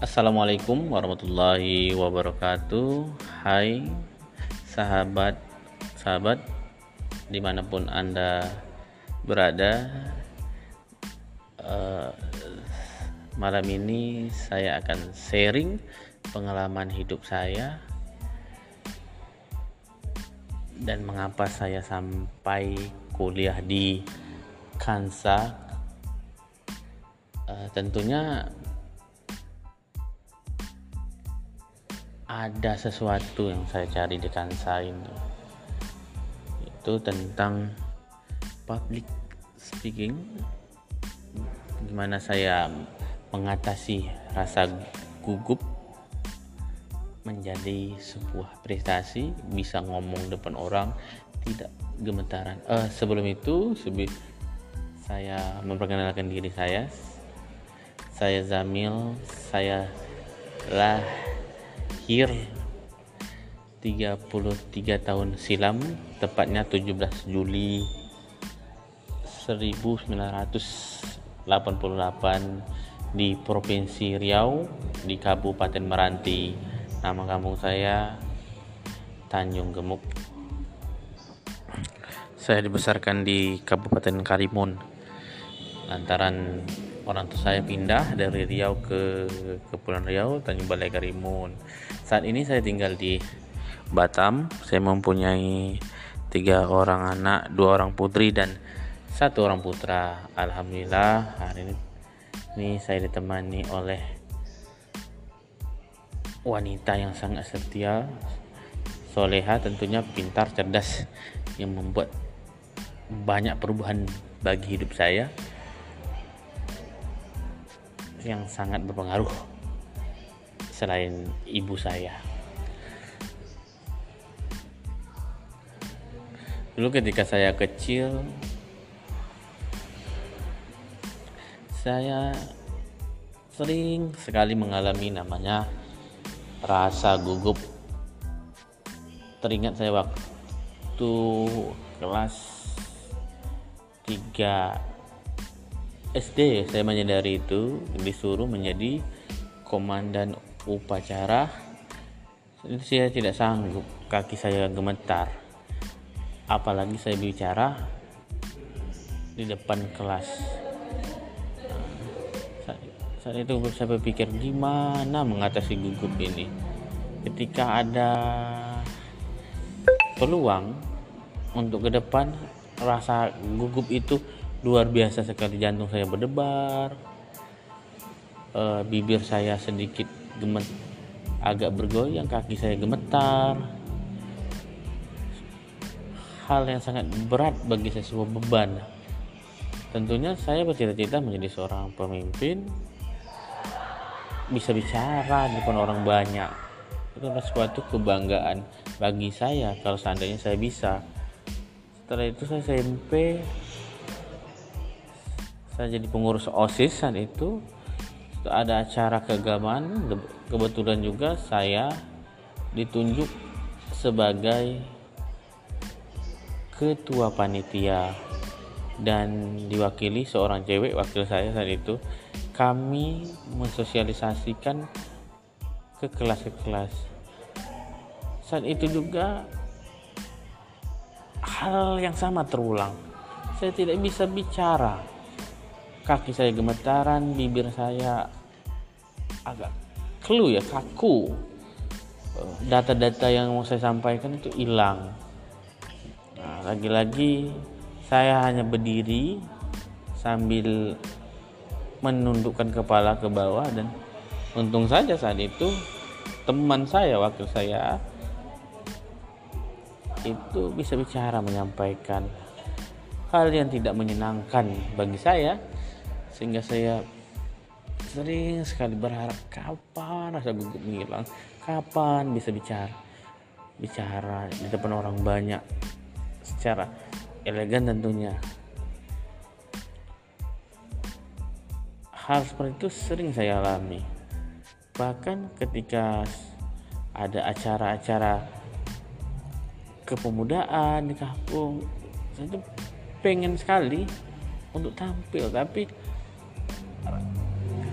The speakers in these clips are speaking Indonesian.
Assalamualaikum warahmatullahi wabarakatuh. Hai sahabat sahabat di mana pun anda berada. Uh, malam ini saya akan sharing pengalaman hidup saya dan mengapa saya sampai kuliah di Kansa. Uh, tentunya ada sesuatu yang saya cari di Kansa ini. Itu tentang public speaking. Gimana saya mengatasi rasa gugup menjadi sebuah prestasi bisa ngomong depan orang tidak gemetaran. Uh, sebelum itu sebelum saya memperkenalkan diri saya saya Zamil saya lahir 33 tahun silam tepatnya 17 Juli 1988 di Provinsi Riau di Kabupaten Meranti Nama kampung saya Tanjung Gemuk. Saya dibesarkan di Kabupaten Karimun. Lantaran orang tua saya pindah dari Riau ke Kepulauan Riau, Tanjung Balai Karimun. Saat ini saya tinggal di Batam. Saya mempunyai tiga orang anak, dua orang putri dan satu orang putra. Alhamdulillah hari ini, ini saya ditemani oleh wanita yang sangat setia, soleha tentunya pintar, cerdas yang membuat banyak perubahan bagi hidup saya yang sangat berpengaruh selain ibu saya. Dulu ketika saya kecil saya sering sekali mengalami namanya rasa gugup teringat saya waktu kelas 3 SD saya menyadari itu disuruh menjadi komandan upacara. Itu saya tidak sanggup kaki saya gemetar. Apalagi saya bicara di depan kelas. Saat itu saya berpikir gimana mengatasi gugup ini? Ketika ada peluang untuk ke depan rasa gugup itu luar biasa sekali jantung saya berdebar e, bibir saya sedikit gemet agak bergoyang kaki saya gemetar. Hal yang sangat berat bagi saya sebuah beban. Tentunya saya bercita-cita menjadi seorang pemimpin bisa bicara di depan orang banyak. Itu adalah suatu kebanggaan bagi saya kalau seandainya saya bisa. Setelah itu saya SMP saya jadi pengurus OSIS saat itu ada acara keagamaan kebetulan juga saya ditunjuk sebagai ketua panitia dan diwakili seorang cewek wakil saya saat itu. Kami mensosialisasikan ke kelas ke kelas saat itu juga hal yang sama terulang. Saya tidak bisa bicara kaki saya gemetaran bibir saya agak kelu ya kaku. Data-data yang mau saya sampaikan itu hilang. Nah, lagi-lagi saya hanya berdiri sambil menundukkan kepala ke bawah dan untung saja saat itu teman saya waktu saya itu bisa bicara menyampaikan hal yang tidak menyenangkan bagi saya sehingga saya sering sekali berharap kapan rasa gugup menghilang? Kapan bisa bicara bicara di depan orang banyak secara elegan tentunya? Hal seperti itu sering saya alami. Bahkan ketika ada acara-acara kepemudaan di kampung saya tuh pengen sekali untuk tampil. Tapi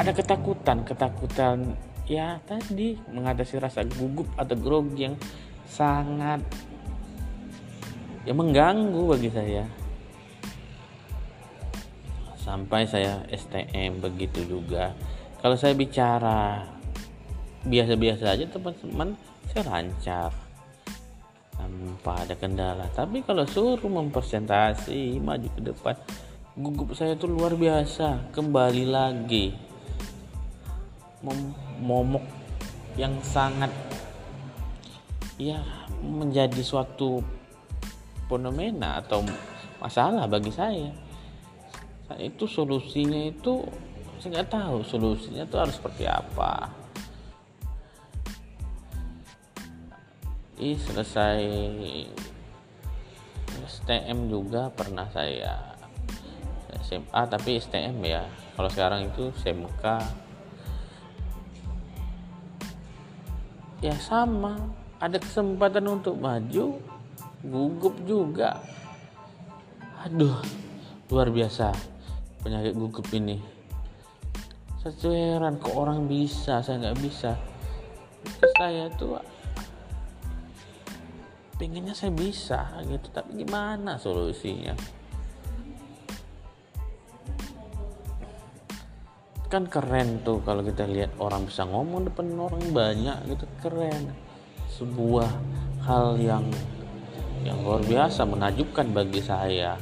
ada ketakutan ketakutan ya tadi mengatasi rasa gugup atau grogi yang sangat ya mengganggu bagi saya. Sampai saya STM begitu juga. Kalau saya bicara biasa-biasa aja teman-teman saya lancar. Tanpa ada kendala. Tapi kalau suruh mempresentasi maju ke depan gugup saya itu luar biasa. Kembali lagi momok yang sangat ya menjadi suatu fenomena atau masalah bagi saya. Itu solusinya itu saya nggak tahu solusinya itu harus seperti apa. Ih, selesai STM juga pernah saya SMA tapi STM ya. Kalau sekarang itu SMK ya sama ada kesempatan untuk maju gugup juga. Aduh luar biasa penyakit gugup ini. Saya heran kok orang bisa? Saya nggak bisa. Saya tuh pengennya saya bisa gitu tapi gimana solusinya kan keren tuh kalau kita lihat orang bisa ngomong depan orang banyak gitu keren. Sebuah hal yang yang luar biasa menakjubkan bagi saya.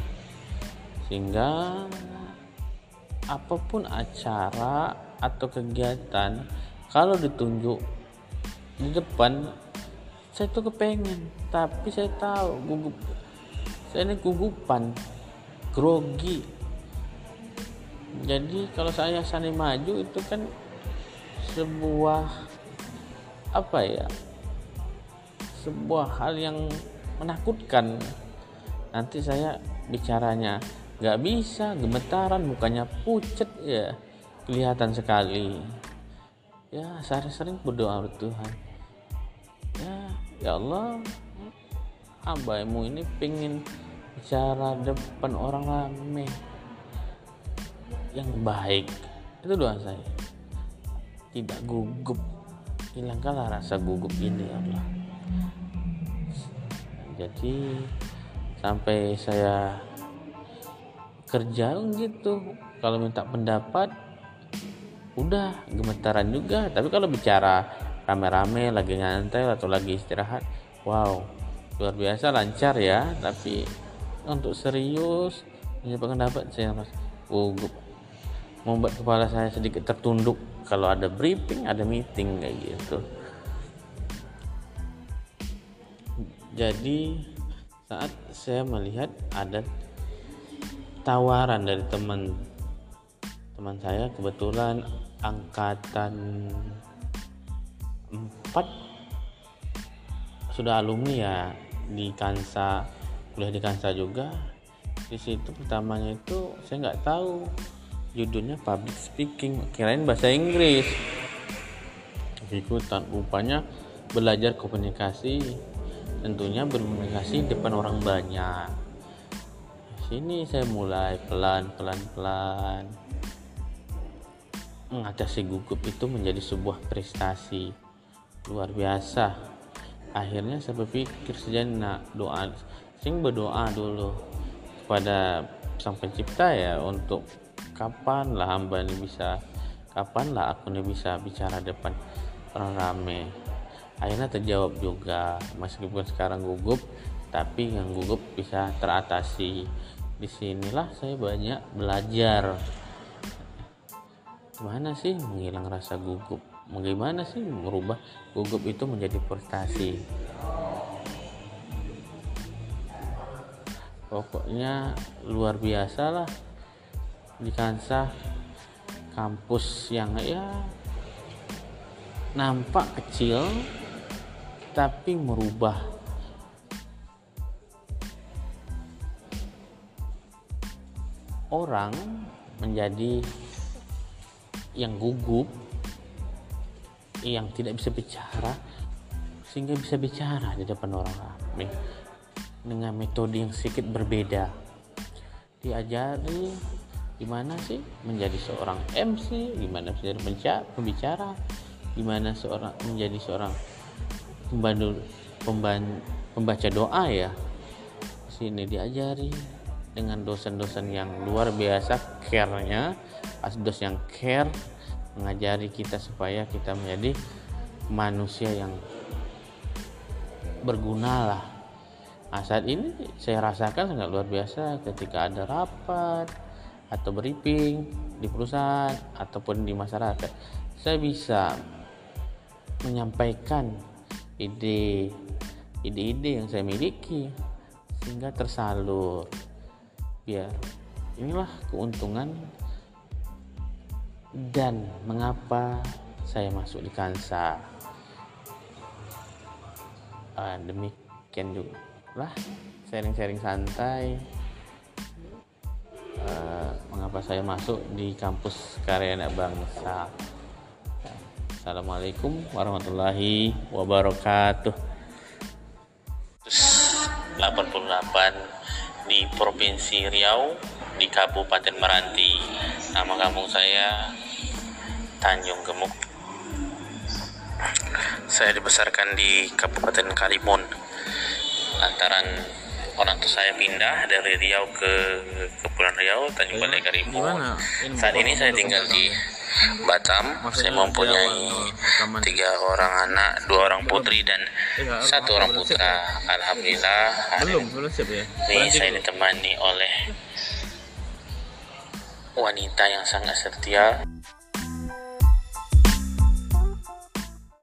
Sehingga apa pun acara atau kegiatan kalau ditunjuk di depan saya tuh kepengen. Tapi saya tahu gugup saya ini gugupan grogi jadi kalau saya sani maju itu kan sebuah apa ya sebuah hal yang menakutkan. Nanti saya bicaranya nggak bisa gemetaran mukanya pucet ya kelihatan sekali. Ya saya sering berdoa Tuhan. Ya ya Allah hambamu ini pengen bicara depan orang rame yang baik itu doa saya. Tidak gugup. Hilangkanlah rasa gugup ini ya Allah. Jadi sampai saya kerja gitu kalau minta pendapat udah gemetaran juga. Tapi kalau bicara rame-rame lagi nyantai atau lagi istirahat wow luar biasa lancar ya. Tapi untuk serius punya pendapat saya mas gugup membuat kepala saya sedikit tertunduk kalau ada briefing ada meeting kayak gitu. Jadi saat saya melihat ada tawaran dari teman teman saya kebetulan angkatan 4 sudah alumni ya di Kansa kuliah di Kansa juga. Di situ pertamanya itu saya nggak tahu judulnya public speaking. Kirain bahasa Inggris. Ikutan. Rupanya belajar komunikasi. Tentunya berkomunikasi depan orang banyak. Sini saya mulai pelan pelan pelan. Mengatasi gugup itu menjadi sebuah prestasi. Luar biasa. Akhirnya saya berpikir sejenak doa. Sing berdoa dulu kepada sang pencipta ya untuk kapan lah hamba ini bisa kapan lah aku ini bisa bicara depan orang rame? Akhirnya terjawab juga meskipun sekarang gugup tapi yang gugup bisa teratasi. Di sinilah saya banyak belajar. Gimana sih menghilang rasa gugup? Bagaimana sih merubah gugup itu menjadi prestasi pokoknya luar biasa lah di Kansah kampus yang ya nampak kecil tapi merubah. Orang menjadi yang gugup yang tidak bisa bicara sehingga bisa bicara di depan orang ramai dengan metode yang sedikit berbeda. Diajari gimana sih menjadi seorang MC gimana menjadi pembicara? Gimana seorang menjadi seorang pembantu pemban, pembaca doa ya? Sini diajari dengan dosen-dosen yang luar biasa care-nya asdos yang care mengajari kita supaya kita menjadi manusia yang berguna lah. Nah saat ini saya rasakan sangat luar biasa ketika ada rapat atau briefing di perusahaan ataupun di masyarakat saya bisa menyampaikan ide ide-ide yang saya miliki sehingga tersalur. Biar inilah keuntungan dan mengapa saya masuk di Kansa. Uh, demikian juga lah sharing-sharing santai saya masuk di kampus karya anak bangsa. Assalamualaikum warahmatullahi wabarakatuh. 88 di Provinsi Riau di Kabupaten Meranti. Nama kampung saya Tanjung Gemuk. Saya dibesarkan di Kabupaten Karimun. Lantaran orang tua saya pindah dari Riau ke Kepulauan Riau Tanjung Balai Karimun saat ini saya tinggal di Batam. Saya mempunyai tiga orang anak dua orang putri dan satu orang putra. Alhamdulillah belum ya? ini saya ditemani oleh wanita yang sangat setia